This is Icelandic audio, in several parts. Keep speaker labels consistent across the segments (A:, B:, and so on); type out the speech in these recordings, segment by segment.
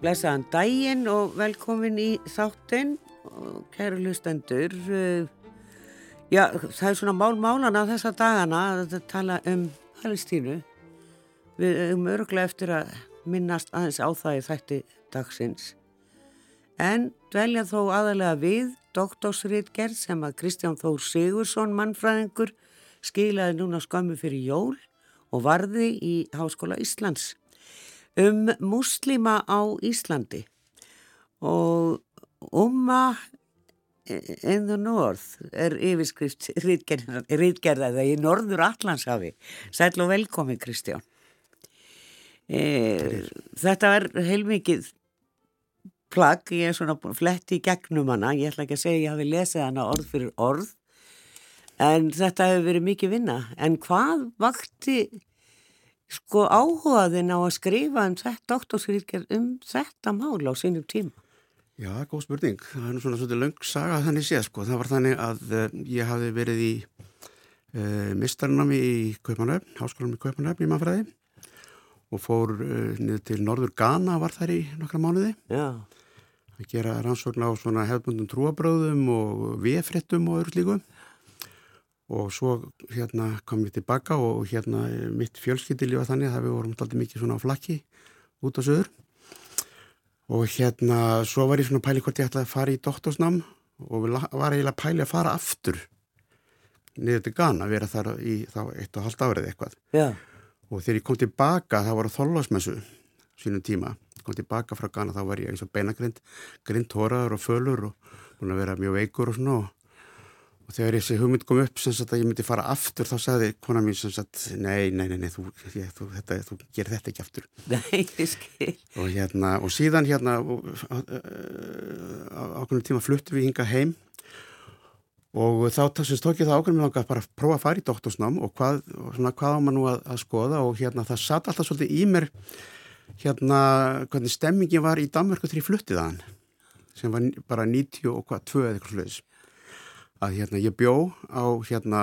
A: Blessaðan daginn og velkomin í þáttinn, kæru hlustendur. Já, það er svona mál-málana þessa dagana að tala um Palestínu. Við erum öruglega eftir að minnast aðeins á það í þætti dagsins. En dvelja þó aðalega við doktorsritgerð sem að Kristján Þór Sigursson mannfræðingur skilaði núna skömmu fyrir jól og varði í Háskóla Íslands um muslima á Íslandi og umma in the north er yfirskrift rítgerðaða í norður Allandshafi. Sæl og velkomi Kristján. E, þetta er heilmikið plagg, ég er svona fletti í gegnum hana, ég ætla ekki að segja að ég hafi lesið hana orð fyrir orð en þetta hefur verið mikið vinna en hvað vakti sko áhugaðin á að skrifa um þetta doktorskrýrkjörn um þetta mál á sínum tíma?
B: Já, góð spurning. Það er svona svolítið löng saga þannig séð sko. Það var þannig að uh, ég hafi verið í uh, mistarnami í Kaupanöfn, háskólanum í Kaupanöfn í mannfræði og fór uh, niður til Norður Ghana var þær í nokkra mánuði.
A: Já.
B: Að gera rannsókn á svona hefðbundum trúabröðum og viðfrittum og öðru slíku og svo hérna kom ég tilbaka og hérna mitt fjölskyldili var þannig að við vorum alltaf mikið svona á flakki út á söður og hérna svo var ég svona pæli hvort ég ætlaði að fara í doktorsnam og var eiginlega pæli að fara aftur niður til Ghana, vera þar í þá eitt og halvt árið eitthvað.
A: Já.
B: og þegar ég kom tilbaka það voru þóllásmessu sínum tíma, kom tilbaka frá Ghana þá var ég eins og beinagrind, grind hóraður og fölur og búin að vera mjög veikur og svona og Og þegar þessi hugmynd kom upp sem sagt að ég myndi fara aftur þá sagði kona mín sem sagt nei, nei, nei, nei þú, ég, þú, þetta, þú gerir þetta ekki aftur.
A: Nei, ég skil.
B: Og, hérna, og síðan hérna ákveðinu tíma fluttum við hinga heim og þá sem stók ég það ákveðinu langa að bara prófa að fara í doktorsnám og hvað, svona, hvað á maður nú að, að skoða og hérna það satt alltaf svolítið í mér hérna hvernig stemmingin var í Danmörku þegar ég fluttið að hann sem var bara 90 og hvað, 2 eða eitthvað sluðis að hérna ég bjó á hérna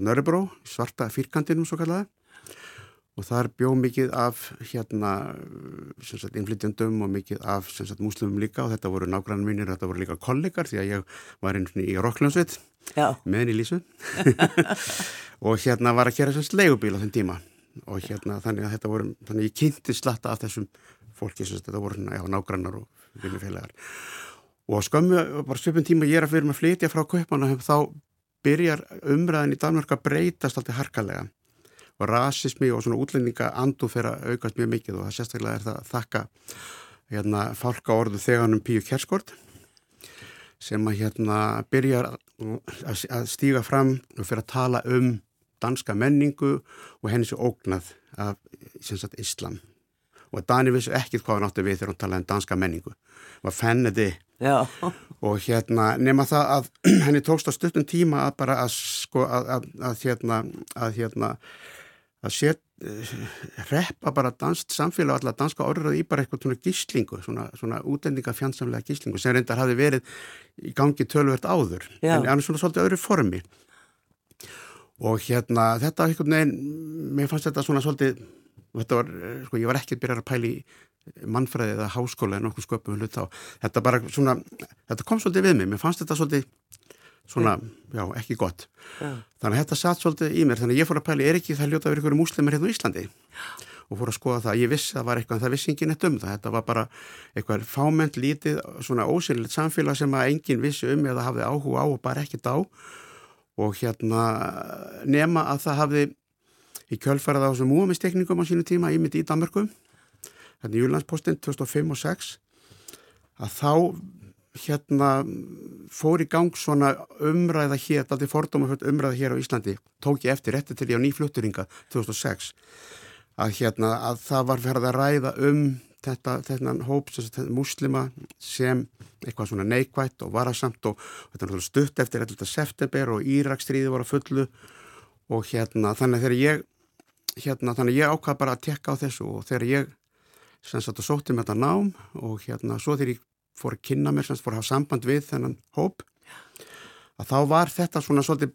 B: Nörrebró, svarta fyrkandinum svo kallaða og þar bjó mikið af hérna innflytjandum og mikið af múslimum líka. Og þetta voru nágrann mínir, þetta voru líka kollegar því að ég var einn í Rokklansveit meðan í Lísu. Og hérna var að kera sérst leigubíl á þenn tíma. Og hérna þannig að þetta voru, þannig að ég kynnti slatta af þessum fólki, þetta voru já, nágrannar og vinnufélagar og skömmu, bara svipun tíma ég er að fyrir með flytja frá Kaupanahöfn þá byrjar umræðin í Danmark að breytast alltaf harkalega. Og rasismi og svona útlendinga andu fyrir að aukast mjög mikið og það sérstaklega er það að þakka hérna fálka orðu þeganum Píu Kjerskort sem að hérna byrjar að stíga fram og fyrir að tala um danska menningu og henni sér ógnað af sagt, Íslam. Og Dani vissu ekkit hvað hann átti við þegar hann talaði um danska menningu. Var fennedi og hérna nema það að henni tókst á stuttum tíma að bara að sko að, að, að hérna að hérna að set, uh, reppa bara danst samfélag allar danska orður í bara eitthvað svona gíslingu, svona, svona útlendinga fjandsamlega gíslingu sem reyndar hafi verið í gangi tölvert áður Já. en annars svona svolítið öðru formi og hérna þetta eitthvað neginn, mér fannst þetta svona svolítið þetta var, eh, sko ég var ekkert byrjar að pæli mannfræði eða háskóla en okkur sköpum hlut á. Þetta bara svona, þetta kom svolítið við mig, mér fannst þetta svolítið svona, já, ekki gott. Já. Þannig að þetta satt svolítið í mér, þannig að ég fór að pæli, er ekki það ljóta að vera ykkur muslimir hérna á Íslandi? Og fór að skoða það, ég vissi að það var eitthvað, en það vissi engin eitt um það, þetta var bara eitthvað fáment lítið, svona ósynlegt samfélag sem að engin vissi um eða hafði áhuga á og bara ekkit á og hérna nema að það hafði í kjölfarað á þessum múamistekningum á sínu tíma, ég myndi í Danmarku hérna Júlandspostin 2005 og 2006 að þá hérna fór í gang svona umræða hér, alltaf fordómafjöld umræða hér á Íslandi, tók ég eftir eftir til ég á nýflutturinga 2006 að hérna að það var verið að ræða um þetta, þetta hóp, þetta muslima sem eitthvað svona neikvætt og varasamt og, þetta er stutt eftir 11. september og Írakstríði var að fullu og hérna þannig þegar ég hérna þannig ég ákvað bara að tekka á þessu og þegar ég sem sagt að sótti með þetta nám og hérna svo þegar ég fór að kynna mér sem fór að hafa samband við þennan hóp að þá var þetta svona svolítið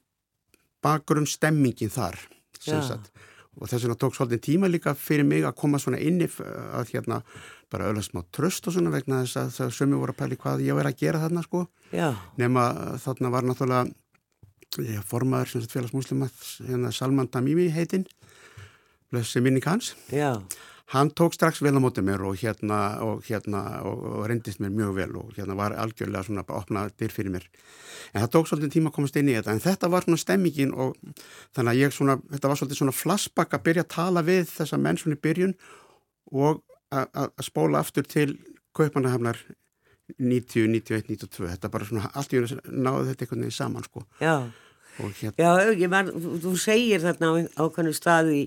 B: bakgrunn stemmingin þar sem sagt og þess vegna tók svolítið tíma líka fyrir mig að koma svona inni að hérna bara öðlega smá tröst og svona vegna þess að það sömu voru að pæli hvað ég verið að gera þarna sko
A: Já.
B: nema þarna var náttúrulega ég formaður sem sagt félagsmuslima hérna Salman Tamimi heitinn blessi minning hans
A: Já.
B: Hann tók strax vel á mótið mér og hérna og hérna og, og reyndist mér mjög vel og hérna var algjörlega svona bara opnað dyr fyrir mér. En það tók svolítið tíma að komast inn í þetta en þetta var svona stemmingin og þannig að ég svona, þetta var svolítið svona flassbakk að byrja að tala við þessa menn svona í byrjun og að spóla aftur til Kaupanahafnar 90, 91, 92 þetta bara svona, allt í unni náðu þetta einhvern veginn saman sko.
A: Já,
B: hérna,
A: Já ég man, þú segir þarna á ákvæmnu staði í,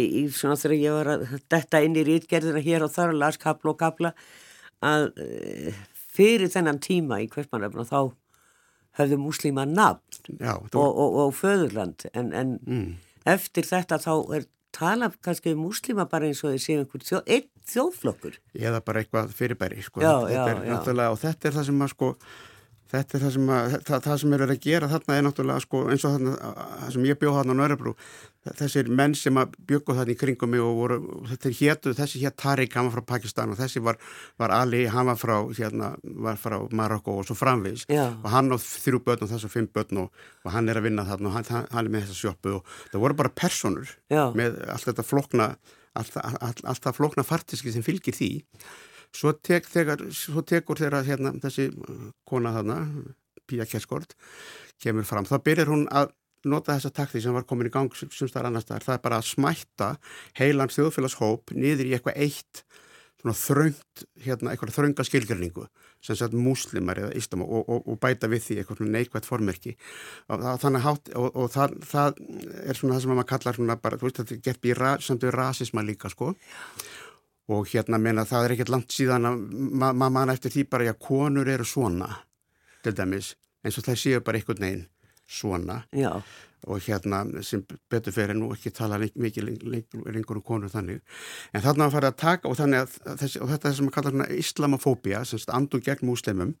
A: í, svona þegar ég var að detta inn í rítgerðina hér og þar og las kapla og kapla að e, fyrir þennan tíma í Kaupanahafna þá höfðu múslíma nafn
B: Já,
A: og, og, og föðurland en, en
B: mm.
A: eftir þetta þá er tala kannski um múslima bara eins og þeir séu einhver þjó, einn þjóðflokkur.
B: Eða bara eitthvað fyrirbæri, sko.
A: Já,
B: þetta
A: já,
B: er
A: já.
B: og þetta er það sem að, sko, þetta er það sem að, það, það sem er verið að gera þarna er náttúrulega, sko, eins og þarna, það sem ég bjóð þarna á Nörðurbrú, þessir menn sem að bjöggu þarna í kringum mig og voru, þetta er héttu, þessi hétt Tariq, hann var frá Pakistan og þessi var, var Ali, hann var frá, hérna, var frá Marokko og svo framvegis
A: Já.
B: og hann á þrjú börn og þessu fimm börn og, og hann er að vinna þarna og hann, hann, er með þessa sjöppu og það voru bara personur
A: Já.
B: með allt þetta flokna allt, allt, allt það flokna fartiski sem fylgir því svo, tek, þegar, svo tekur þeirra hérna, þessi kona þarna Pía Kerskort kemur fram, þá byrjar hún að nota þessa takti sem var komin í gang sumstar annar staðar, það er bara að smætta heilan þjóðfélagshóp niður í eitthvað eitt þröngt, hérna, eitthvað þrönga skilgjörningu sem sagt múslimar eða íslama og, og, og bæta við því eitthvað neikvægt formerki. Og, þannig og, það, það er svona það sem maður kallar svona bara, þú veist þetta er í ra, samt við rasisma líka sko og hérna meina það er ekkert langt síðan að maður ma manna eftir því bara að konur eru svona til dæmis. Eins og það séu bara einhvern veginn svona.
A: Já,
B: og hérna sem betur fyrir nú ekki tala mikið lengur um konur þannig. En þarna var farið að taka og, að, þessi, og þetta er sem að kalla svona islamofóbia sem andur gegn múslimum.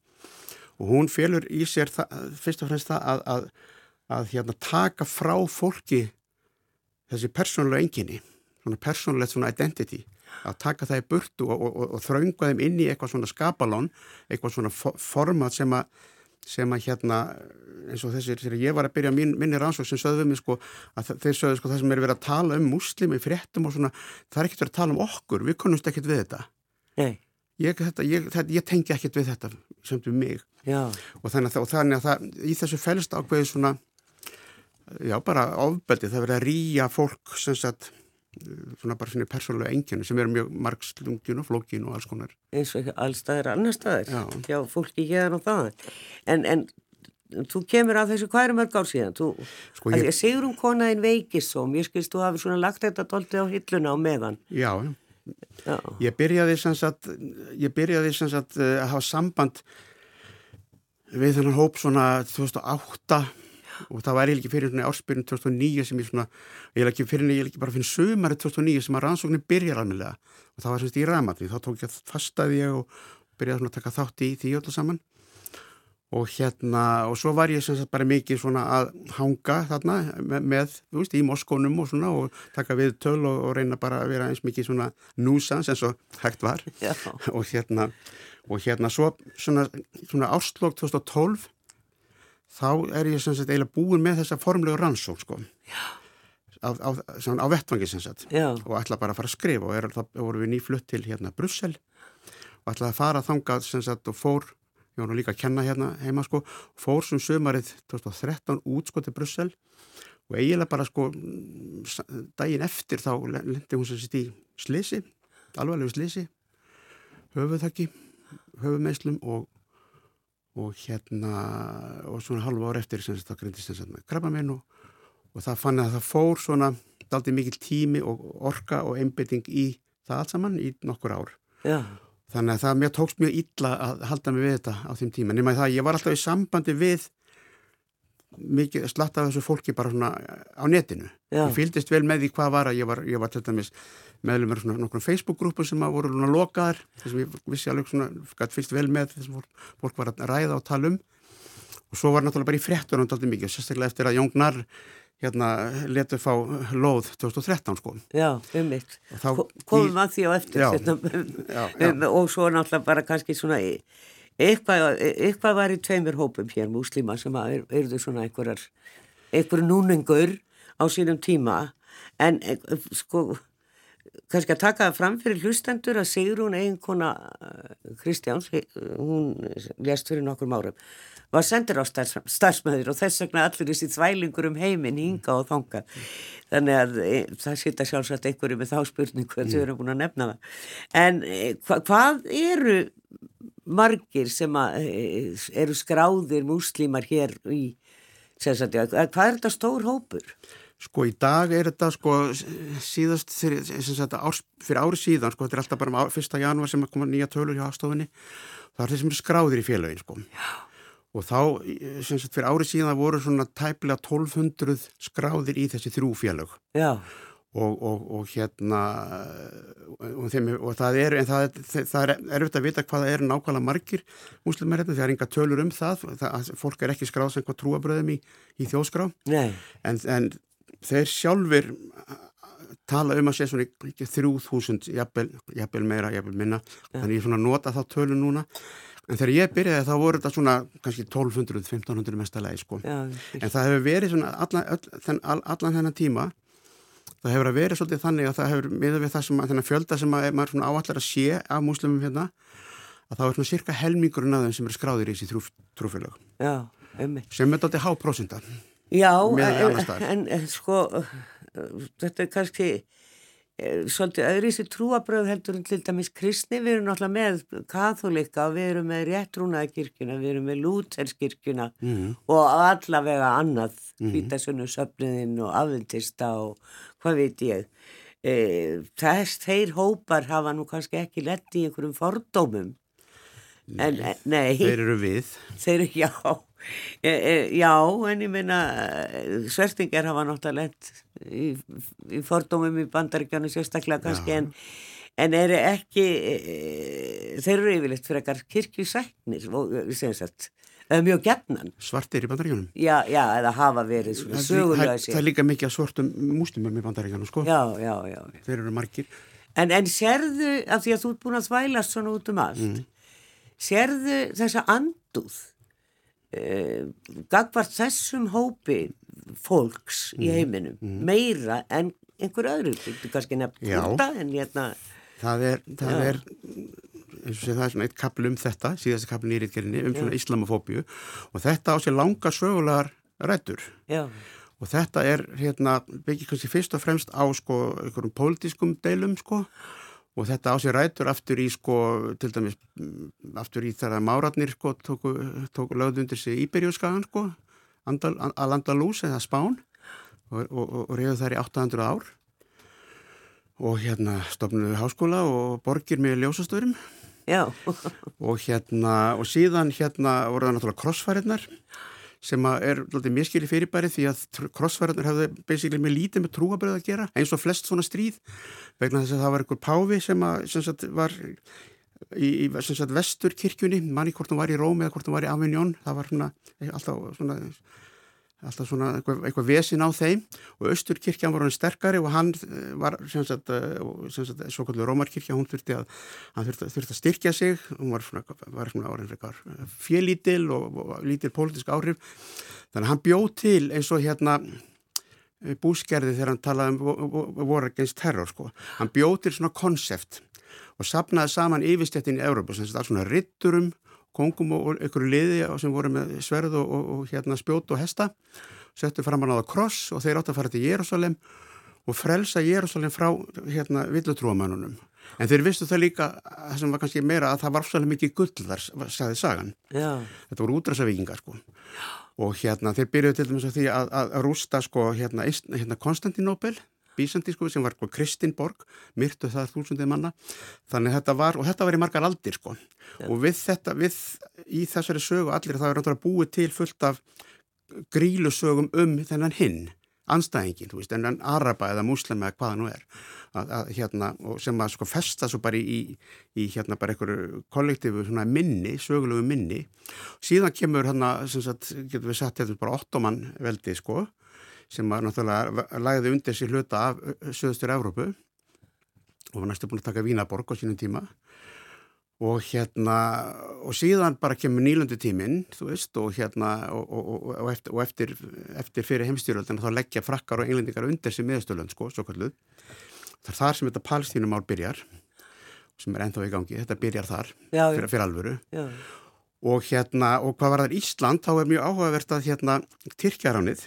B: Og hún félur í sér það, fyrst og fremst það að, að, að hérna, taka frá fólki þessi persónulega enginni svona persónulegt svona identity að taka það í burtu og, og, og þraunga þeim inn í eitthvað svona skapalón eitthvað svona format sem að sem að hérna eins og þessir, þegar ég var að byrja mín, minni rannsók sem sögðu mig sko að þeir sögðu sko það sem er verið að tala um muslimi fréttum og svona, það er ekkert verið að tala um okkur við konumst ekkert við þetta.
A: Nei,
B: ég, þetta, ég, þetta, ég tengi ekkert við þetta samt við mig.
A: Já,
B: og þannig að, og þannig að það, í þessu fælst ákveði svona já bara ofbeldi, það verið að rýja fólk sem sagt svona bara svona persónulega enginu sem eru mjög margslungin og flókin og alls konar.
A: Eins og allstaðir annar staðir
B: Já.
A: já, fólki hérna og það en, en þú kemur að þessu er mörg ár síðan? Þú,
B: Sko, ég-
A: ég Sigrun konaðin veikist svo mér skilst þú hafi svona lagt þetta doltið á hilluna á meðan.
B: Já,
A: já,
B: Ég byrjaði sem sagt, ég byrjaði sem sagt eh, að hafa samband við þennan hóp svona 2008 og það var eiginlega ekki fyrir svona ársbyrjun 2009 sem ég svona, ég er ekki fyrir, ég er ekki bara fyrir sömari 2009 sem að rannsóknin byrjar alveg og það var semst í ramatni, þá tók ég fastaði ég og byrjaði svona að taka þátt í því öllu saman. Og hérna, og svo var ég sem sagt bara mikið svona að hanga þarna með, með þú veist, í Moskónum og svona og taka við töl og, og reyna bara að vera eins mikið svona núsans eins og hægt var. Og hérna, og hérna svo svona, svona ástlokk 2012 þá er ég sem sagt eiginlega búin með þessa formlegu rannsók sko. Á, á, svona, á vettvangi sem sagt.
A: Já,
B: og ætla bara að fara að skrifa og er, það voru við nýflutt til hérna Brussel. Og ætlaði að fara þangað sem sagt og fór, ég var nú líka að kenna hérna heima sko, fór sem sömarið 2013 út sko til Brussel. Og eiginlega bara sko daginn eftir þá lendi hún sem sitt í slisi, alvarlegu slisi höfuðþakki höfuðmeislum og og hérna og svona halva ár eftir sem það grindist sagt með krabba minn og, og það fann að það fór svona daldið mikil tími og orka og einbytting í það allt saman í nokkur ár.
A: Já,
B: þannig að það mér tókst mjög illa að halda mig við þetta á þeim tíma nema það að ég var alltaf í sambandi við mikið slatt af þessu fólki bara svona á netinu
A: Já.
B: ég fylgdist vel með því hvað var að ég var, ég var til dæmis meðlumur svona nokkrum Facebook-grúpum sem að voru svona lokaðar þessum ég vissi alveg svona gætt fylgst vel með þessum fólk, fólk var að ræða og tala um og svo var náttúrulega bara í fréttunum dálítið mikið, sérstaklega eftir að Jóngnar hérna letu fá lóð 2013 sko.
A: Já, um mitt. Komum að því á eftir. Já, já, já. Og svo náttúrulega bara kannski svona eitthvað, eitthvað var í tveimur hópum hér múslíma sem að er, eruðu svona einhverjar, einhverju núningur á sínum tíma. En eh, sko kannski að taka það fram fyrir hlustendur að Sigrún eiginkona eh, Kristjáns, hún lest fyrir nokkur árum, var sendur á starfsmæður og þess vegna allir þessi þvælingur um heiminn hinga og þonga þannig að það sýta sjálfsagt einhverju með þá spurningu að þau eru búin að nefna það. En hva, hvað eru margir sem að, e, eru skráðir múslímar hér í Sagt, hvað er þetta stór hópur?
B: Sko í dag er þetta sko síðast fyrir, árs, fyrir ári síðan sko þetta er alltaf bara um fyrsta janúar sem koma nýja tölur hjá afstofinni það er þeir sem eru skráðir í félagin sko Já. og þá sagt, fyrir ári síðan voru svona tæplega 1200 skráðir í þessi þrjú félag og, og, og hérna og, þeim, og það er en það, það er erfitt að vita hvað það er nákvæmlega margir muslimar hérna, það er enga tölur um það, það fólk er ekki skráð sem hvað trúabröðum í, í þjóðskrá. En, en þeir sjálfur tala um að sé svona þrjú þúsund, jafnvel meira, jafnvel minna, ja. þannig ég svona nota þá tölu núna, en þegar ég byrjaði þá voru þetta svona kannski 1200-1500 mestalegi sko, ja, en það hefur verið svona allan, all, allan þennan tíma, það hefur verið svolítið þannig að það hefur miða við það sem, þennan fjölda sem að, maður svona áallar að sé af múslimum hérna, að það er svona cirka helmingurinn af þeim sem eru skráðir í þessi trú, trúfélag, sem er þetta háprósindar.
A: Já, en, en sko þetta er kannski svolítið öðrísi trúabröð heldur til dæmis kristni, við erum náttúrulega með katholika, við erum með réttrúnaðakirkjuna, við erum með lúterskirkjuna mm. og allavega annað hvítasunnu mm. söfniðinn og afventista og hvað veit ég. E, þess, þeir hópar hafa nú kannski ekki lett í einhverjum fordómum. En, nei,
B: þeir eru við.
A: Þeir eru, já E, e, já, en ég meina svertingar hafa náttúrulega í, í fordómum í bandaríkjánu sérstaklega kannski en, en eru ekki e, þeir eru yfirleitt fyrir ekkar kirkjusæknir segjum sætt mjög gefnan.
B: Svartir í bandaríkjónum?
A: Já, já, eða hafa verið svona sögulega
B: sér. Það er líka mikið svartum múslimum í bandaríkjónum, sko.
A: Já, já, já.
B: Þeir eru margir.
A: En, en sérðu, af því að þú ert búin að þvælast svona út um allt, mm. sérðu þessa anduð eh, gagvart þessum hópi fólks mm. í mhm, heiminum mm. meira en einhver öðru þú kannski nefnt þetta en hérna
B: það er, það er og sé það er svona eitt kapl um þetta síðast kapl nýrið gerinni um svona islamofóbíu og þetta á sér langa sögulegar rættur
A: Já.
B: og þetta er hérna byggir kannski fyrst og fremst á sko einhverjum pólitískum deilum sko og þetta á sig rætur aftur í sko, til dæmis mm, aftur í þar að máratnir sko tóku, tóku lögð undir sig Íberjóskagan sko Al-Andalús eða Spán og, og, og, og reyðu þær í 800 ár. Og hérna stopnuðu háskóla og borgir með ljósastöðurum og hérna og síðan hérna voru það náttúrulega krossfæriðnar sem er miskili fyrirbæri því að krossfæranar hefði basically með lítið með trúabröð að gera eins og flest svona stríð vegna þess að það var einhver páfi sem, að, sem sagt, var í, í sagt, vestur kirkjunni manni hvort hún var í Rómi eða hvort hún var í Avignon það var svona, alltaf svona alltaf svona eitthvað, eitthvað vesin á þeim. Og Östurkirkjan var hann sterkari og hann eh, var sem sagt, eh, sagt svo kallur Rómarkirkja, hún þurfti að hann þurfti, þurfti að styrkja sig. Hún var svona, var svona áhrif félítil og, og lítil pólitísk áhrif. Þannig að hann bjóð til eins og hérna eh, búskerði þegar hann talaði um voru against terror sko, hann bjóð til svona konsept og sapnaði saman yfirstettin í Európa, sem sagt alls svona ritturum kongum og einhverju liði sem voru með sverð og, og, og hérna, spjót og hesta. Settu fram hann á það kross og þeir átt að fara til Jérúsalem og frelsa Jérúsalem frá hérna, villutrúamannunum en þeir vistu það líka það sem var kannski meira að það var svolítið mikið gull þar, sagði sagan.
A: Já.
B: þetta voru útræsavíkingar sko. Og hérna þeir byrjuði til dæmis að því að, að, rústa sko hérna, hérna Konstantinopel Bísandísku sem var Kristinborg, myrtu það þúsundið manna, þannig þetta var, og þetta var í margar aldir sko, ja. og við þetta, við í þessari sögu allir það er náttúrulega búið til fullt af grílusögum um þennan hinn, anstæðingin, þú veist, en araba eða muslima eða hvaða nú er, að, að, hérna, sem að sko festa svo bara í, í hérna bara einhverju kollektífu svona minni, sögulegu minni, síðan kemur hérna, sem sagt, getur við sagt, er bara ottoman veldi sko, sem var náttúrulega lagði undir sér hluta af söðustur Evrópu og var næstu búin að taka Vínaborg á sínum tíma. Og hérna og síðan bara kemur nýlundu tíminn þú veist og hérna og, og, og og eftir, eftir fyrir heimstýröldina þá leggja frakkar og englendingar undir sem miðstöland sko, svo kalluð það er þar sem þetta palstínumál byrjar sem er ennþá í gangi, þetta byrjar þar já, fyrir, fyrir alvöru. Já. og hérna og hvað var það Ísland, þá er mjög áhugavert að hérna Tyrkjaránið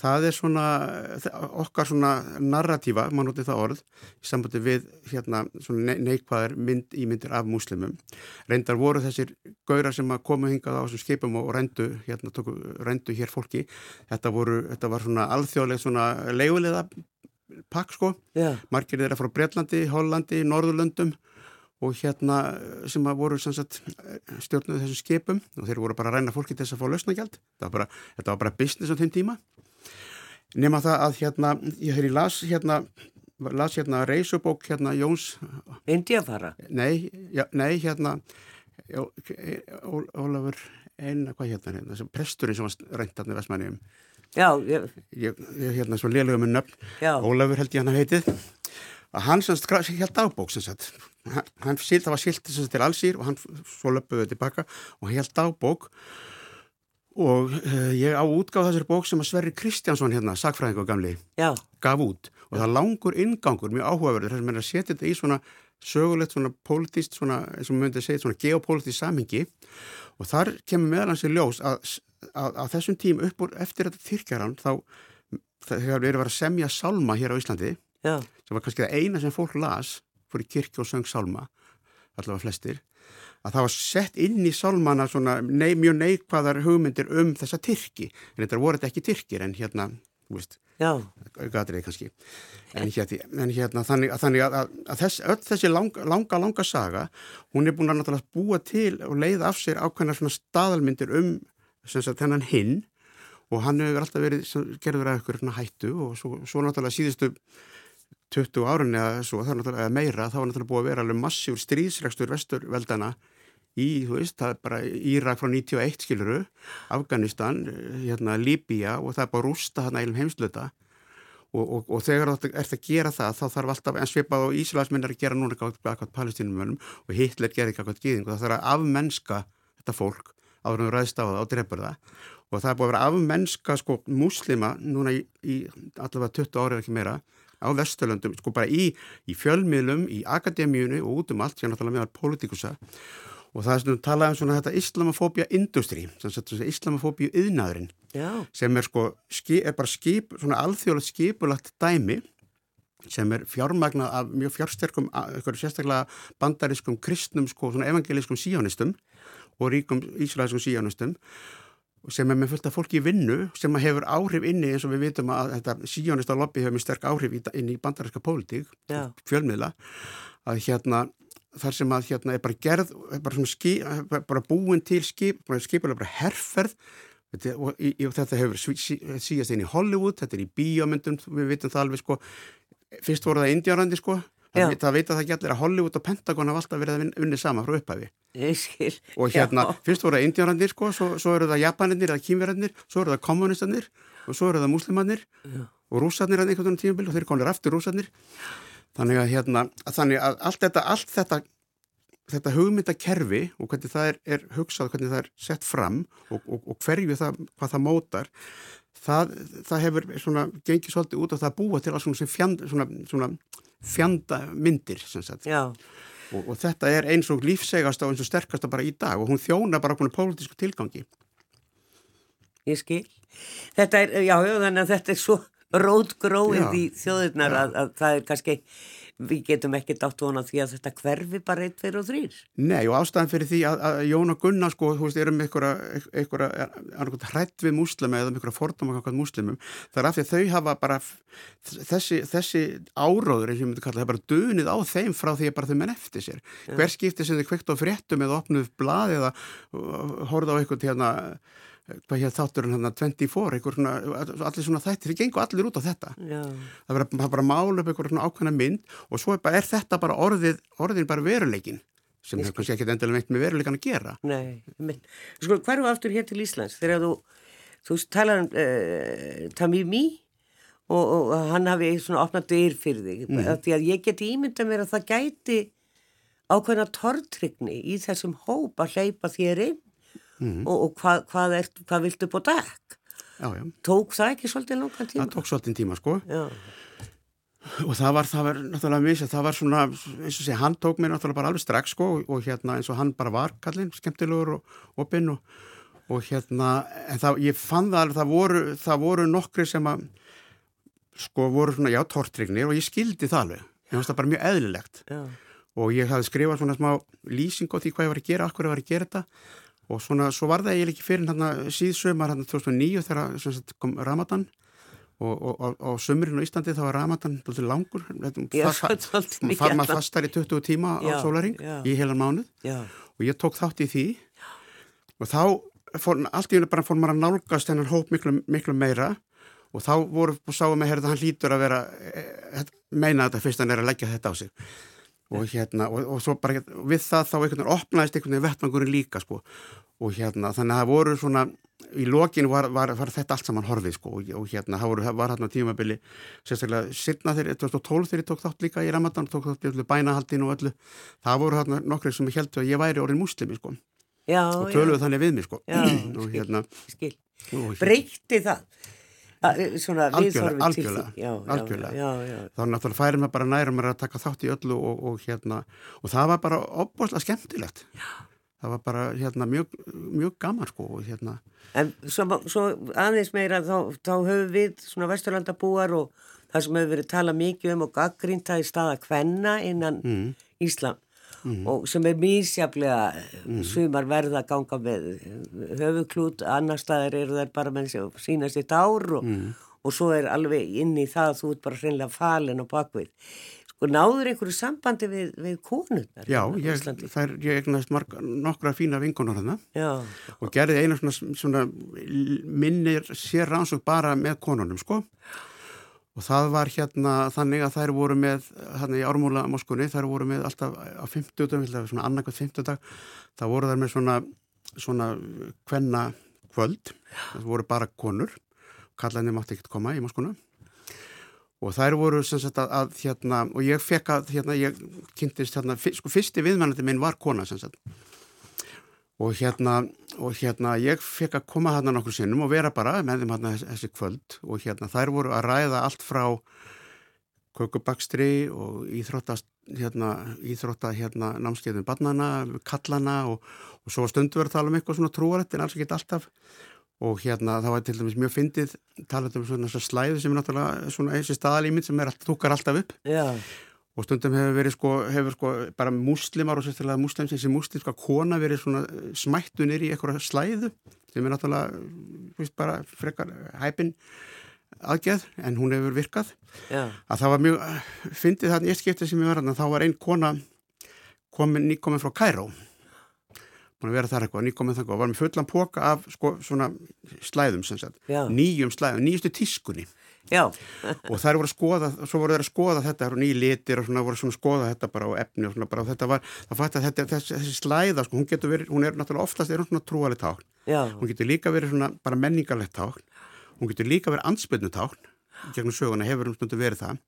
B: það er svona okkar svona narratífa, mann notið það orð í sambandi við hérna svona neikvæðar mynd í myndir af múslimum. Reyndar voru þessir gaurar sem að koma hingað á þessum skipum og rendu hérna tóku, rendu hér fólki. Þetta voru, þetta var svona alþjóðlega svona leigulega pakk sko. Yeah. margir þeirra frá Breitlandi, Hollandi, Norðurlöndum og hérna sem að voru stjórnuð þessum skipum og þeir voru bara að ræna fólki til þess að fá lausnagjald þetta, þetta var bara business á þeim tíma nema það að hérna ég hefði las hérna las hérna reysubók hérna Jóns
A: Indiafara?
B: Nei, já, nei hérna já, Ó, Ólafur eina, hvað hérna hérna, þessi presturinn sem var reyndarnir Vestmanningum
A: Já, ég...
B: Ég, hérna svo liðlega með nöfn. Já. Ólafur held ég hann að heitið. Að hann sem sagt held dagbók sem sagt. Hann, hann það var sílt til allsýr og hann svo löpuði tilbaka og held dagbók og uh, ég á útgáð þessari bók sem að Sverri Kristjánsson hérna, sagfræðingu gamli,
A: Já.
B: gaf út og það langur ingangur, mjög áhugaverður þess að mér að setja þetta í svona sögulegt svona politist, svona, eins og maður myndi að segja svona geopolítist samhengi og þar kemur meðalans í ljós að, að, að þessum tím upp úr eftir þetta þyrkjaran þá þegar við erum að semja salma hér á Íslandi
A: Já.
B: sem var kannski það eina sem fólk las fyrir kirkju og söng salma allavega flestir að það var sett inn í sálmana svona nei, mjög neikvæðar hugmyndir um þessa Tyrki, en þetta voru þetta ekki Tyrkir en hérna, þú veist gatriði kannski. En hérna, en hérna þannig, þannig að, að, að þess, öll þessi lang, langa, langa saga hún er búin að náttúrulega búa til og leiða af sér ákveðna svona staðalmyndir um þennan hinn. Og hann hefur alltaf verið gerður að ykkur hættu og svo, svo náttúrulega síðustu 20 árun eða svo, náttúrulega meira, þá er náttúrulega búið að vera alveg massífur stríðsregstur vesturveldana í, þú veist, það er bara Írak frá 91 skiluru, Afganistan, hérna Líbíja og það er bara rústa hérna eilum heimsluta og, og, og þegar þú ert að gera það þá þarf alltaf, en svipað og Íslandsminn að gera núna eitthvað palestínumönum og Hitler gerir eitthvað gíðing og það þarf að afmennska þetta fólk áður um ræðst á það og drefur það. Og það er búið að vera afmennska sko muslima núna í, í allavega 20 árið ekki meira á Vesturlöndum, sko bara í, í fjölmiðlum, í akademíunu og út um allt, politikusa og það er svona talað um svona þetta islamofóbia industri, islamofóbia yðnaðurinn sem er sko er bara skip, svona alþjóðlega skipulagt dæmi sem er fjármagnað af mjög fjársterkum sérstaklega bandarískum kristnum sko svona evangelískum síjónistum og ríkum ísraelskum síjónistum sem er með fullt af fólki í vinnu sem hefur áhrif inni eins og við vitum að þetta síjónista lobby hefur mjög sterk áhrif inn í bandaríska pólitík fjölmiðla. Að hérna þar sem að hérna er bara gerð, bara, ski, bara búin til skip, bara skipulega bara herrferð og, og þetta hefur síðast inn í Hollywood, þetta er í bíomöndum, við vitum það alveg sko, fyrst voru það Indiárandi sko, það, það veit að það ekki allir að Hollywood og Pentagon hafa alltaf verið að vinna sama frá upphafi. Og hérna, Já. fyrst voru það Indiárandi sko, svo, svo eru það Japaninir eða Kínverðarnir, svo eru það kommunistanir og svo eru það muslimannir og rúsarnir að einhvern veginn tímabil og þeir komir aftur rúsarnir. Þannig að, hérna, þannig að allt þetta, allt þetta, þetta hugmyndakerfi og hvernig það er, er hugsað, hvernig það er sett fram og, og, og hverju það, hvað það mótar, það, það hefur svona gengið svolítið út og það búa til svona, fjand, svona, svona fjanda myndir sem sagt. Og, og þetta er eins og lífsegast og eins og sterkast bara í dag og hún þjóna bara okkur pólitísku tilgangi.
A: Ég skil. Þetta er, já, þannig að þetta er svo rótgróið í þjóðurnar að, að það er kannski, við getum ekki dátt vona því að þetta hverfi bara eitt, fyrir og þrýr.
B: Nei og ástæðan fyrir því að, að Jón og Gunnar sko, þú veist, erum einhverja hrætt við múslimi eða einhverja fordóma kakvað múslimum, það er af því að þau hafa bara þessi, þessi áróður, eins og ég myndi kalla það, bara dönið á þeim frá því að bara þau menn eftir sér. Ja. Hver skipti sem þau kveikt á fréttum eða opnuð blað eða horfið á eitthvað hérna hér þátturinn hann að 24 svona, allir svona þættir, þið gengur allir út á þetta.
A: Já.
B: það er bara, bara málu upp einhverjum svona ákvæmna mynd og svo er, bara, er þetta bara orðið, orðin bara veruleikin sem hefur kannski ekki endilega veitt með veruleikan að gera.
A: Nei, minn, sko hverju aftur hér til Íslands? Þegar þú þú talar um uh, Tamimi og, og hann hafi svona opnað dyr fyrir þig. Mm. því að ég geti ímynda mér að það gæti ákveðna tortrygni í þessum hóp að hleypa þér inn mm. og, og hvað, hvað, er, hvað viltu búið dekk
B: Já, já.
A: Tók það ekki svolítið langan tíma?
B: Það tók svolítið tíma, sko.
A: Já.
B: Og það var, það var náttúrulega misa, það var svona, eins og sé, hann tók mér náttúrulega bara alveg strax, sko, og, og hérna eins og hann bara var kallinn, skemmtilegur og opinn og, og hérna, en það, ég fann það alveg, það voru, það voru nokkri sem að, sko, voru svona, já, tortrygnir og ég skildi það alveg. Ég fannst það bara mjög eðlilegt.
A: Já.
B: Og ég hafði skrifað svona smá lýsing á því hvað ég var að gera, akkur ég var að gera þetta og svona, svo var það eiginlega ekki fyrir hérna síðsömar hérna 2009 þegar sagt, kom Ramadan. Og, og sömurinn á Íslandi þá var Ramadan alltaf langur. Far maður fastar í 20 tíma já, á sólaring já. í heilan mánuð.
A: Já.
B: og ég tók þátt í því. Og þá fór, allt í unni bara fór maður að nálgast þennan hóp miklu, miklu meira. Og þá voru, sáum við að hann lítur að vera e, meina þetta fyrst hann er að leggja þetta á sig og hérna, og, og svo bara við það þá einhvern veginn opnaðist einhvern veginn vettmangurinn líka sko. Og hérna þannig að það voru svona í lokin var, var, var þetta allt saman horfið sko. Og, og hérna það voru, var hérna tímabili sérstaklega sirna þegar 2012 þegar ég tók þátt líka í Ramadan tók þátt í öllu bænahaldinu og öllu það voru hérna nokkur sem ég held að ég væri orðin muslimi sko.
A: Já,
B: og töluðu þannig við mig sko.
A: Já,
B: og hérna. hérna,
A: breytti það svona
B: algjörlega,
A: algjörlega,
B: já, algjörlega. þá náttúrulega færum við bara nærum að taka þátt í öllu og, og hérna og það var bara opbúrslega skemmtilegt.
A: Já.
B: Það var bara hérna mjög, mjög gaman sko og hérna.
A: En svo, svo aðeins meira þá, þá höfum við svona vesturlandabúar og það sem hefur verið talað mikið um og gaggrínta í staða kvenna innan mm. Íslam mm. og sem er mísjaflega mm. sumar verða að ganga með höfuklút, annar staðar eru þær bara með sína sitt ár og,
B: mm.
A: og svo er alveg inn í það að þú ert bara hreinlega falin á bakvið og náður einhverju sambandi við, við konurnar
B: Já, ég, þær, ég eignast marg, nokkra fína vingunar hana og gerði einu svona, svona minnir sér rannsók bara með konunum sko og það var hérna þannig að þær voru með hérna í ármúla moskunni þær voru með alltaf á 50 dag svona annarkvæmt 50 dag það voru þær með svona svona hvenna kvöld. Það voru bara konur kallaðinni mátti ekkert koma í moskuna. Og þær voru sem sagt að, að hérna, og ég fekk að, hérna, ég kynntist hérna, sko fyrsti viðmennandi minn var kona sem sagt og hérna, og hérna ég fekk að koma hérna nokkur sinnum og vera bara með þeim hérna þessi kvöld. Og hérna þær voru að ræða allt frá kökubakstri og íþróttast hérna, íþrótta hérna námskeiðum barnana, kallana og, og svo stundu verið að tala um eitthvað svona trúarætt en alls ekki alltaf. Og hérna það var til dæmis mjög fyndið talað um svona slæðu sem er náttúrulega svona eins og staðalíminn sem er alltaf, þúkar alltaf upp.
A: Já.
B: Og stundum hefur verið sko, hefur sko bara muslimar og sérstaklega muslims þessi muslimska kona verið svona smættunir í eitthvað slæðu sem er náttúrulega, víst bara frekar hæpin aðgeð en hún hefur virkað
A: Já.
B: að það var mjög, fyndið þarna ég skiptið sem ég var að þá var einn kona komin, nýkomin frá Kæró búin að vera þar eitthvað, nýkominn þannig og var með fullan póka af sko, svona slæðum sem sagt,
A: Já.
B: nýjum slæðum, nýjustu tískunni
A: Já.
B: og þær voru að skoða, svo voru þær að skoða þetta og nýjir litir og svona voru svona að skoða þetta bara á efni og svona bara og þetta var, það fætti að þetta, þessi, þessi slæða, sko, hún getur verið, hún er náttúrulega oftast er hún svona trúalið tákn,
A: Já.
B: hún getur líka verið svona bara menningarlegt tákn, hún getur líka verið ansbyrnu tákn, gegnum söguna hefur hún stundu verið það.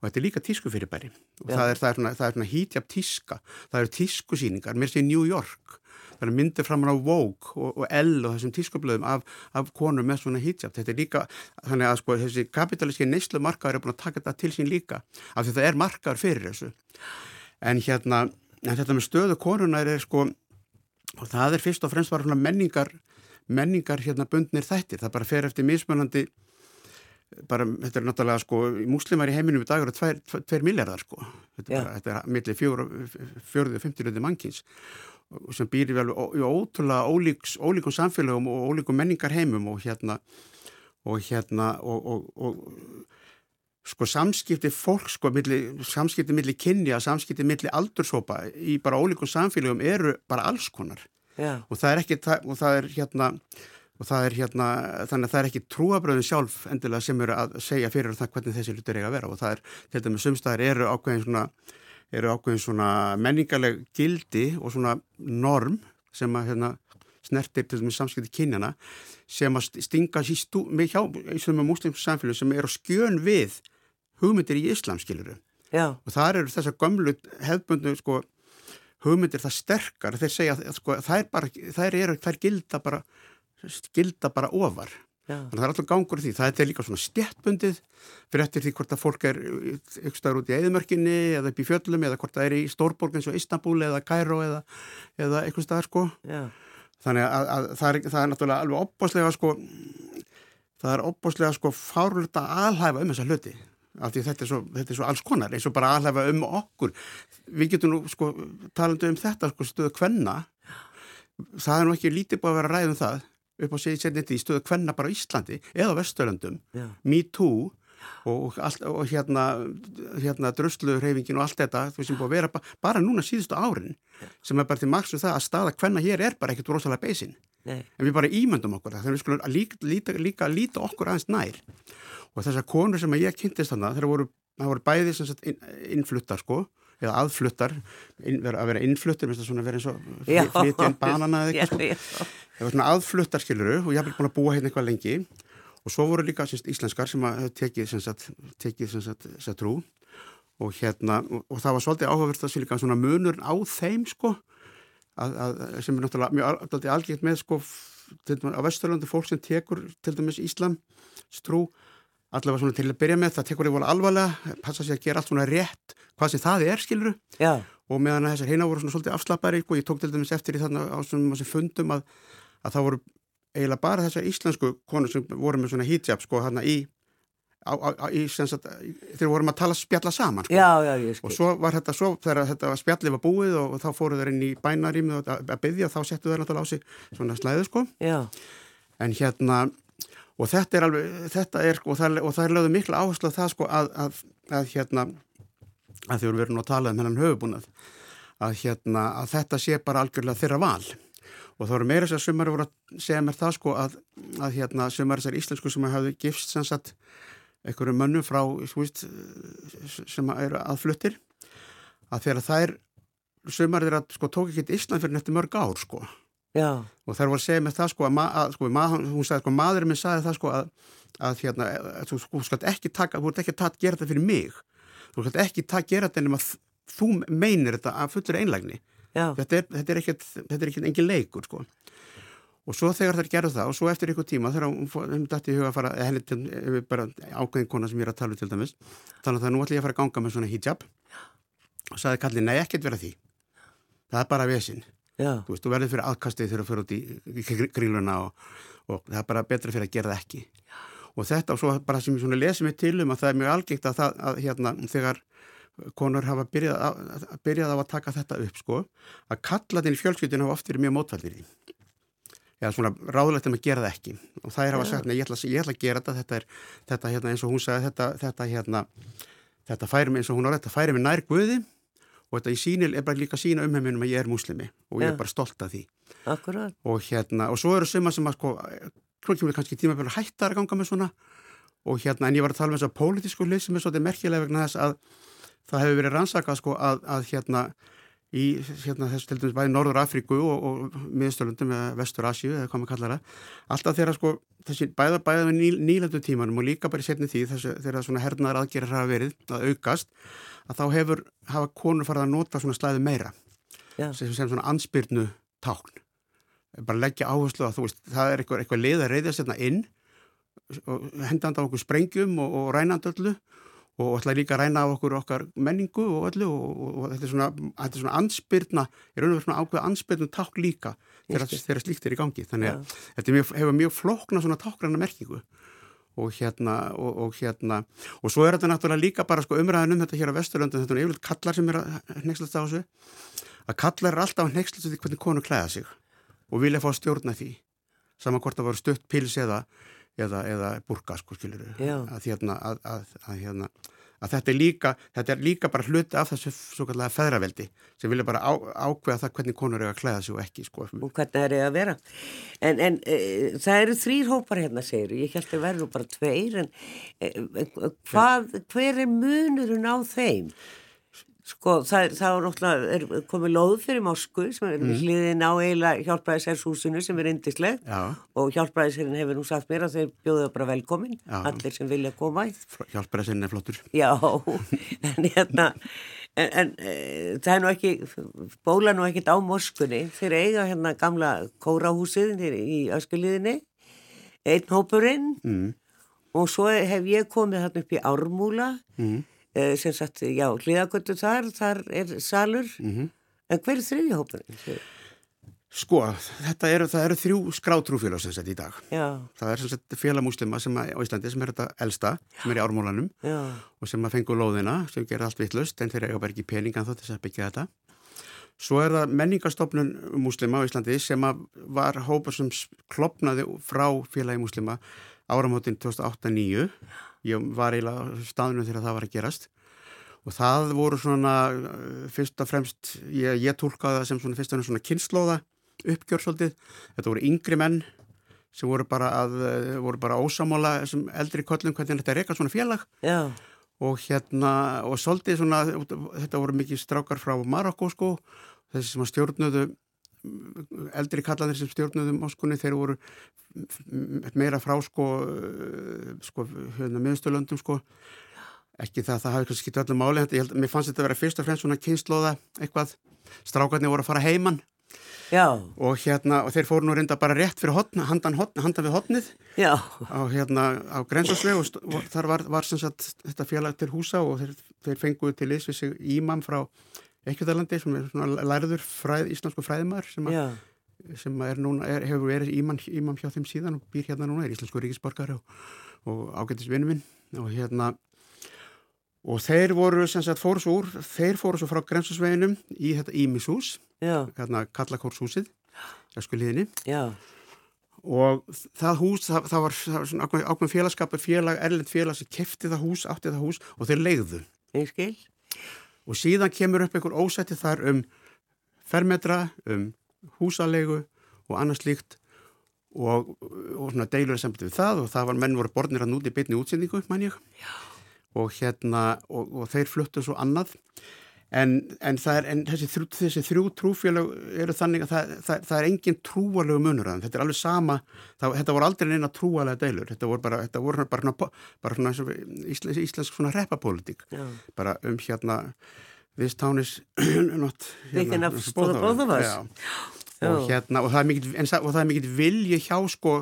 B: Og þetta er líka tísku fyrirbæri og það er, það er svona, það er svona hítjap tíska, það eru tískusýningar, mér sé New York það er myndir framan á Vogue og, og L og þessum tískublöðum af, af konum með svona hijab. Þetta er líka, þannig að sko þessi kapitalíski neyslu markaður er búin að taka þetta til sín líka af því það er markaður fyrir þessu. En hérna, en þetta með stöðu konunar er sko, og það er fyrst og fremst bara svona menningar, menningar hérna bundnir þættir. Það bara fer eftir mismunandi bara, þetta er náttúrulega sko, múslimar í heiminum í dag eru 2 miljardar sko, þetta bara, þetta er millir 40 og 50 löndi mannkins sem býr í vel í ótrúlega ólíks, ólíkum samfélagum og ólíkum menningar heimum og hérna og hérna og, og, og sko samskipti fólk sko, milli, samskipti milli kynja, samskipti milli aldursopa í bara ólíkum samfélagum eru bara alls konar
A: Já.
B: og það er ekki, og það er hérna og það er hérna, þannig að það er ekki trúabröðin sjálf endilega sem eru að segja fyrir það hvernig þessi hlutur eiga að vera og það er, til dæmis sumstæðir eru ákveðin svona eru ákveðin svona menningarleg gildi og svona norm sem að hérna snertir til þessum samskipti kynjana sem að stinga í stú, með hjá í svona muslimsku samfélag sem er á skjön við hugmyndir í islam, skiluru.
A: Já.
B: Og þar eru þessar gömlu hefbundu, sko, hugmyndir það sterkar, þeir segja, sko, þær bara, þær eru, þær gilda bara, gilda bara ofar. Þannig að það er alltaf gangur því. Það er líka svona stjættbundið fyrir eftir því hvort að fólk er ykkur staður út í eðimörkinni eða upp í fjöllum eða hvort það er í Stórborg eins og Istanbul eða Cairo eða, eða ykkur staðar sko.
A: Já.
B: Þannig að, að það, er, það er náttúrulega alveg opbáslega sko, það er opbáslega sko fárlöta aðhæfa um þessa hluti. Af því þetta er, svo, þetta er svo alls konar eins og bara aðhæfa um okkur. Við getum nú sko talandu um þetta sko stöðu kvenna. Það er nú ekki lítið búið að vera ræðum það upp á sérniti í stöðu kvenna bara Íslandi eða Vesturlöndum,
A: Já.
B: Me Too og, allt, og hérna, hérna drusluhreyfingin og allt þetta þú sem búið að vera ba bara núna síðustu árin sem er bara til maksu það að staða kvenna hér er bara ekkert rosalega beisinn. En við bara ímyndum okkur það þannig við skulum líka, líka, líka líta okkur aðeins nær. Og þessar konur sem ég kynntist þannig þeir voru, það voru bæði sem sagt inn, innfluttar sko eða aðfluttar, inn, vera, að vera innfluttar minnst það svona að vera eins og
A: Já.
B: flytjan banana eða eitthvað sko
A: Já, já.
B: það var svona aðfluttar skiluru og ég haf búin að búa hérna eitthvað lengi og svo voru líka semst, íslenskar sem að tekið sagt trú og hérna og, og það var svolítið áhugavert að sé líka svona munur á þeim sko að, að, sem er náttúrulega mjög al- algengt með sko f- til dæmis á Vesturlandi fólk sem tekur til dæmis Íslam trú allavega svona til að byrja með það tekur þið voru alvarlega passa sér að gera allt svona rétt hvað sem það er skiluru
A: Já.
B: og meðan þessar heina voru svona svolítið afslappari og ég tók til dæmis eftir í þarna á svona fundum að, að það voru eiginlega bara þessar íslensku konur sem voru með svona hijab sko hérna í, í þegar vorum að tala spjalla saman sko.
A: Já, já, ég skil.
B: og svo var þetta svo þegar þetta var spjallið var búið og, og þá fóru þeir inn í bænarými að, byggja og þá settu þeir náttúrulega á sig svona slæðu sko
A: Já.
B: en hérna og þetta er alveg, þetta er sko og það, og það er lögðu mikla áherslu á það sko að, að, að hérna að við erum nú að tala um hennan höfubúnað að hérna að þetta sé bara algjörlega þeirra val. Og þá eru meira þess að sumari voru að segja mér það sko að, að hérna sumari þessar íslensku sem hafði gifst sem sagt einhverju mönnum frá veist, sem eru aðfluttir að þegar þær sumari þeirra sko tók ekki Ísland fyrir nætti mörg ár sko
A: Já.
B: og þær voru að segja með það sko að, að sko, mað, hún sagði sko maðurinn minn sagði það sko að, að hérna, að þú sko skalt ekki taka, þú ert ekki að gera þetta fyrir mig. Þú skalt ekki taka, gera þetta þ- þú meinir þetta að fullur einlægni. Þetta er, þetta er ekkert, er engin leikur sko. Og svo þegar þær gerðu það og svo eftir ykkur tíma þegar hún dætti í huga að fara henni til, eh, bara ákveðin kona sem ég er að tala um til dæmis þannig að það nú ætla ég að fara að ganga með svona hijab. Og sagði kallið, nei ekkert vera því. Það er bara vesinn. Þú veist, þú verður fyrir aðkastið þegar þú fyrir út í, gríluna og, og það er bara betra fyrir að gera það ekki. Og þetta og svo bara sem ég lesi mig til um að það er mjög algengt að það að hérna þegar konur hafa byrjað, að, að byrjað á að taka þetta upp sko, að kallatinn í fjölskyldinu hafa oft verið mjög mótfældir í eða svona ráðlegt um að gera það ekki. Og það er hafa sagt, ég ætla, ég ætla að gera þetta þetta er, þetta hérna eins og hún sagði þetta, þetta hérna, þetta færi mig eins og hún á þetta færi mig nær guði og þetta í sínil er bara líka sína umheiminum að ég er múslimi og ég er bara stolt af því.
A: Akkurat.
B: og hérna, og svo eru suma sem að sko, klokkim við kannski tíma fyrir hættar að ganga með svona. Og hérna, en ég var að tala um þess að pólitísku hlið sem er svolítið merkilega vegna þess að það hefur verið rannsakað sko að, að hérna í hérna þess til dæmis bæði Norður Afríku og, og miðstöldum eða Vestur Asju eða hvað maður kallar það. Alltaf þegar sko þessi bæða bæða við ný, nýlandu tímanum og líka bara í setni tíð þessu, þegar svona hernaðar aðgerir hafa verið að aukast að þá hefur hafa konur farið að nota svona slæði meira.
A: Já.
B: sem, sem svona ansbyrnu tákn. Bara leggja áherslu að þú veist það er eitthvað, eitthvað leið að reyðast hérna inn og hendanda á okkur sprengjum og, og rænandi öllu og ætla líka að ræna á okkur okkar menningu og öllu og, og, og þetta er svona, þetta er svona ansbyrna, ég raun og verið svona ákveða ansbyrnu ták líka þegar, þegar slíkt er í gangi. Þannig að þetta er mjög, hefur mjög flókna svona tákranna merkingu. Og hérna og, og hérna og svo er þetta náttúrulega líka bara sko umræðin um þetta hér á Vesturlöndu þetta er yfirleitt kallar sem er að hnekslast á þessu að kallar er alltaf að hnekslast því hvernig konu klæða sig og vilja fá að stjórna því saman hvort það voru stutt pils eða, eða, eða burka sko skilur að, hérna, að, að, hérna, að þetta er líka þetta er líka bara hluti af þessu svo kallega feðraveldi sem vilja bara á, ákveða það hvernig konur eru að klæða sig og ekki sko.
A: og hvernig er ég að vera. En, en e, það eru þrýr hópar hérna segir ég held að verður bara tveir en e, e, hvað, hver er munurinn á þeim Sko, það, það er náttúrulega komið lóð fyrir Moskvu sem er mm. hliðin á eiginlega hjálpræðishershúsinu sem er indisleg og hjálpræðisherrin hefur nú sagt mér að þeir bjóðu bara velkomin, Já. allir sem vilja koma.
B: Hjálpræðisherrin er flottur.
A: Já, en hérna en, en e, það er nú ekki bóla nú ekkit á Moskvunni þeir eiga hérna gamla kórahúsið í öskuliðinni einn hópurinn. Mm. og svo hef ég komið hérna upp í Ármúla. Mm sem sagt, já, hliðagöldu þar, þar er salur, mm -hmm. en hver er þriðjahóparinn?
B: Sko, þetta eru, eru þrjú skrátrúfélag sem sett í dag. Já. Það er sem sagt félagmúslima sem að, á Íslandi sem er þetta elsta, sem er í ármólanum já. og sem að fengu lóðina, sem gerir allt vittlust, en þeir eiga bara ekki peningan þó til þess að byggja þetta. Svo er það menningastofnun múslima á Íslandi sem var hópa sem klopnaði frá félagi múslima áramótin 2008-2009 ég var eiginlega staðinu þegar það var að gerast. Og það voru svona uh, fyrst og fremst, ég, ég tólkaði það sem svona fyrst og fremst svona kynnslóða uppgjörsaldið, þetta voru yngri menn sem voru bara að uh, voru bara ósamála sem eldri kollum hvernig þetta er eitthvað svona félag. Já. og hérna og svolítið svona, þetta voru mikið strákar frá Marokko sko þessi sem að stjórnuðu eldri kallanir sem stjórnuðum áskunni þeir voru meira frá sko, sko hérna, miðstöldum sko ekki það, það hafi kannski skilt öllum máli ég held, mér fannst þetta að vera fyrst og fremst svona kynnslóða eitthvað, strákarnir voru að fara heimann Já. og hérna og þeir fóru nú reynda bara rétt fyrir hotna, handan, hotna, handan við hotnið Já. á hérna á grensasveg og þar var, var sem sagt þetta félag til húsa og þeir, þeir fenguði til sig ímam frá Ekkjúðalandi sem er svona lærður fræð, íslensku fræðimar sem, a, sem er núna, er, hefur verið ímann íman hjá þeim síðan og býr hérna núna, er íslensku ríkisborgar og, og ágættis vinnu minn. Og hérna og þeir voru sem sagt fóru svo úr, þeir fóru svo frá grensasveginum í þetta Ímishús, hérna Kallakórshúsið, Jaskuliðinni og það hús, það, það var, það var svona ákveðin félagskapur, félag, erlend félag sem kefti það hús, átti það hús og þeir leiðu.
A: Ég skil
B: og síðan kemur upp einhver ósætti þar um fermetra, um húsalegu og annars líkt og, og svona deilur samt við það og það var menn voru borðnir að núti bitni útsendingu, mæn ég. Og hérna, og, og þeir fluttu svo annað En, en, er, en þessi, þrjú, þessi þrjú trúfélag eru þannig að það, það, það er engin trúalegu munur að þetta er alveg sama, það, þetta voru aldrei neina trúalega deilur, þetta voru bara, þetta voru bara, bara svona íslensk, íslensk svona repapólitík, bara um hérna this town is not
A: hérna,
B: og hérna og það er mikill, er mikill vilji hjá sko,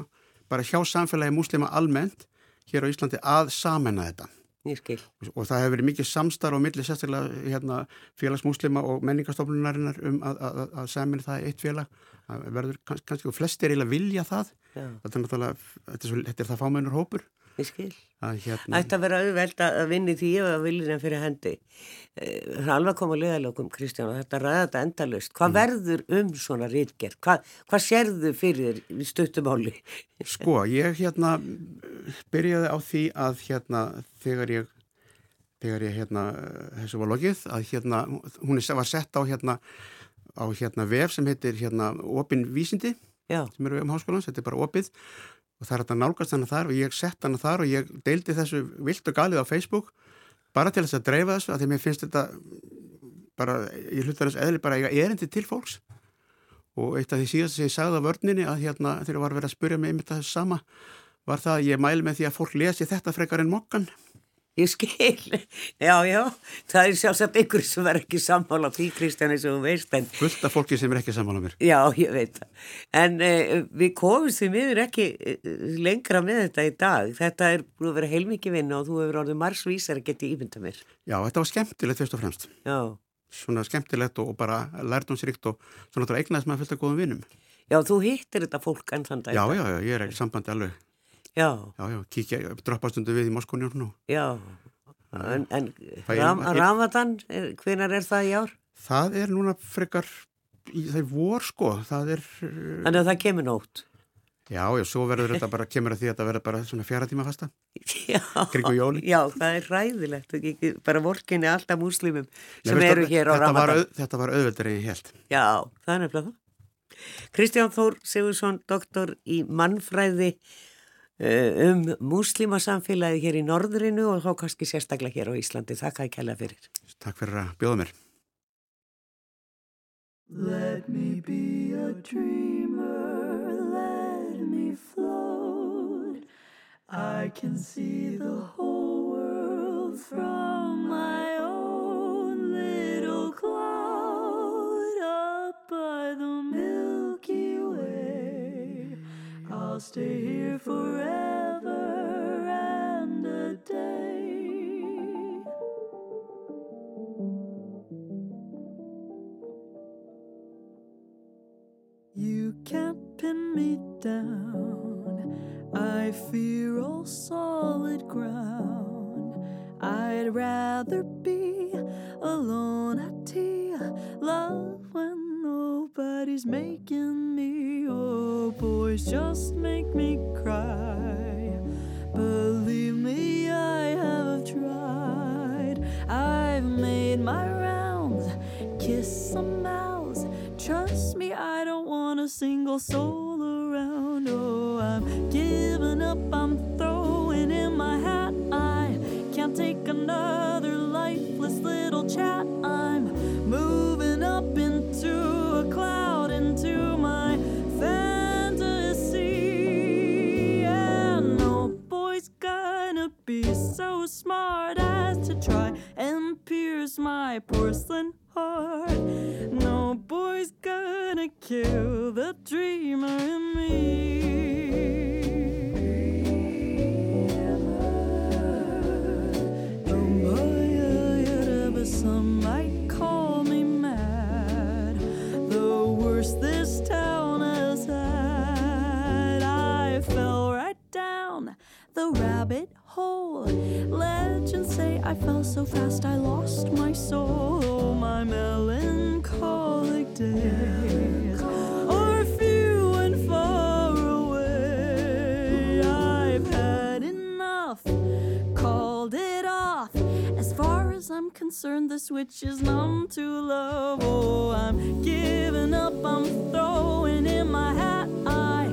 B: bara hjá samfélagi muslima almennt hér á Íslandi að samena þetta og það hefur verið mikið samstarf á milli sérstaklega hérna, félagsmúslima og menningarstofnunarinnar um að, að, að semina það eitt félag. Að verður kannski, og flestir vilja það. Þetta er er, þetta er það fámennur hópur
A: Ég skil. Að hérna... Ætti að vera auðveld að vinni því ef að viljina fyrir hendi. Eh, það er alveg að koma að liðalökum, Kristján, og þetta ræða þetta endalust. Hvað mm. verður um svona rítgerð? Hvað, hvað sérðu fyrir þér stuttumáli?
B: Sko, ég hérna byrjaði á því að hérna þegar ég þegar ég hérna, þessu var lokið, að hérna, hún var sett á hérna á hérna vef sem heitir hérna Opin Vísindi, Já. sem eru um háskólan, þetta er bara opið og það er þetta nálgast hana þar og ég sett hana þar og ég deildi þessu vilt og galið á Facebook bara til þess að dreifa þessu að því að mér finnst þetta bara, ég hlutar þess eðli bara eiga erindi til fólks. Og eitt af því síðast sem ég sagði á vörninni að hérna þegar ég var að vera að spyrja mig um þetta sama var það að ég mæli með því að fólk lesi þetta frekar en mokkan
A: Ég skil, já, já, það er sjálfsagt ykkur sem verður ekki sammála því Kristján eins og þú veist. En...
B: Fullt af fólki sem er ekki sammála mér.
A: Já, ég veit það. En uh, við komumst því miður ekki uh, lengra með þetta í dag. Þetta er búin að vera heilmikið vinna og þú hefur orðið marsvísar að geta ímynda mér.
B: Já, þetta var skemmtilegt fyrst og fremst. Já. Svona skemmtilegt og, og bara lærdomsrikt og svona þetta eignaðis með fullt af góðum vinnum.
A: Já, þú hittir þetta fólk enn þann dag.
B: Já, já, já, ég er ekki sambandi alveg. Já. Já, já, kíkja, droppastundu við í nú.
A: Já, en, en ram, Ramadan, hvenar er það í ár?
B: Það er núna frekar, það er vor sko, það er...
A: Þannig að það kemur nótt?
B: Já, já, svo verður þetta bara, kemur að því að þetta verður bara svona fjara tíma fasta. Já,
A: já, það er ræðilegt, bara vorkinni alltaf múslimum sem Nei, eru hér á
B: þetta Ramadan. Var, þetta var auðveldur ég held.
A: Já, það er nefnilega það. Kristján Þór Sigursson, doktor í mannfræði um múslimasamfélagi hér í norðrinu og þá kannski sérstaklega hér á Íslandi. Þakka ekki hella fyrir.
B: Takk fyrir að bjóða mér.
C: Let me be a dreamer, let me float. I can see the whole world from my I'll stay here forever and a day. You can't pin me down. I fear all solid ground. I'd rather be alone at tea. Love when nobody's making me. Oh, boys, just make me cry. Believe me, I have tried. I've made my rounds, kiss some mouths. Trust me, I don't want a single soul around. Oh, I'm giving up, I'm throwing in my hat. I can't take another lifeless little chat. My porcelain heart. No boy's gonna kill the dreamer so fast I lost my soul. My melancholic days are few and far away. I've had enough, called it off. As far as I'm concerned, the switch is numb to love. Oh, I'm giving up, I'm throwing in my hat. I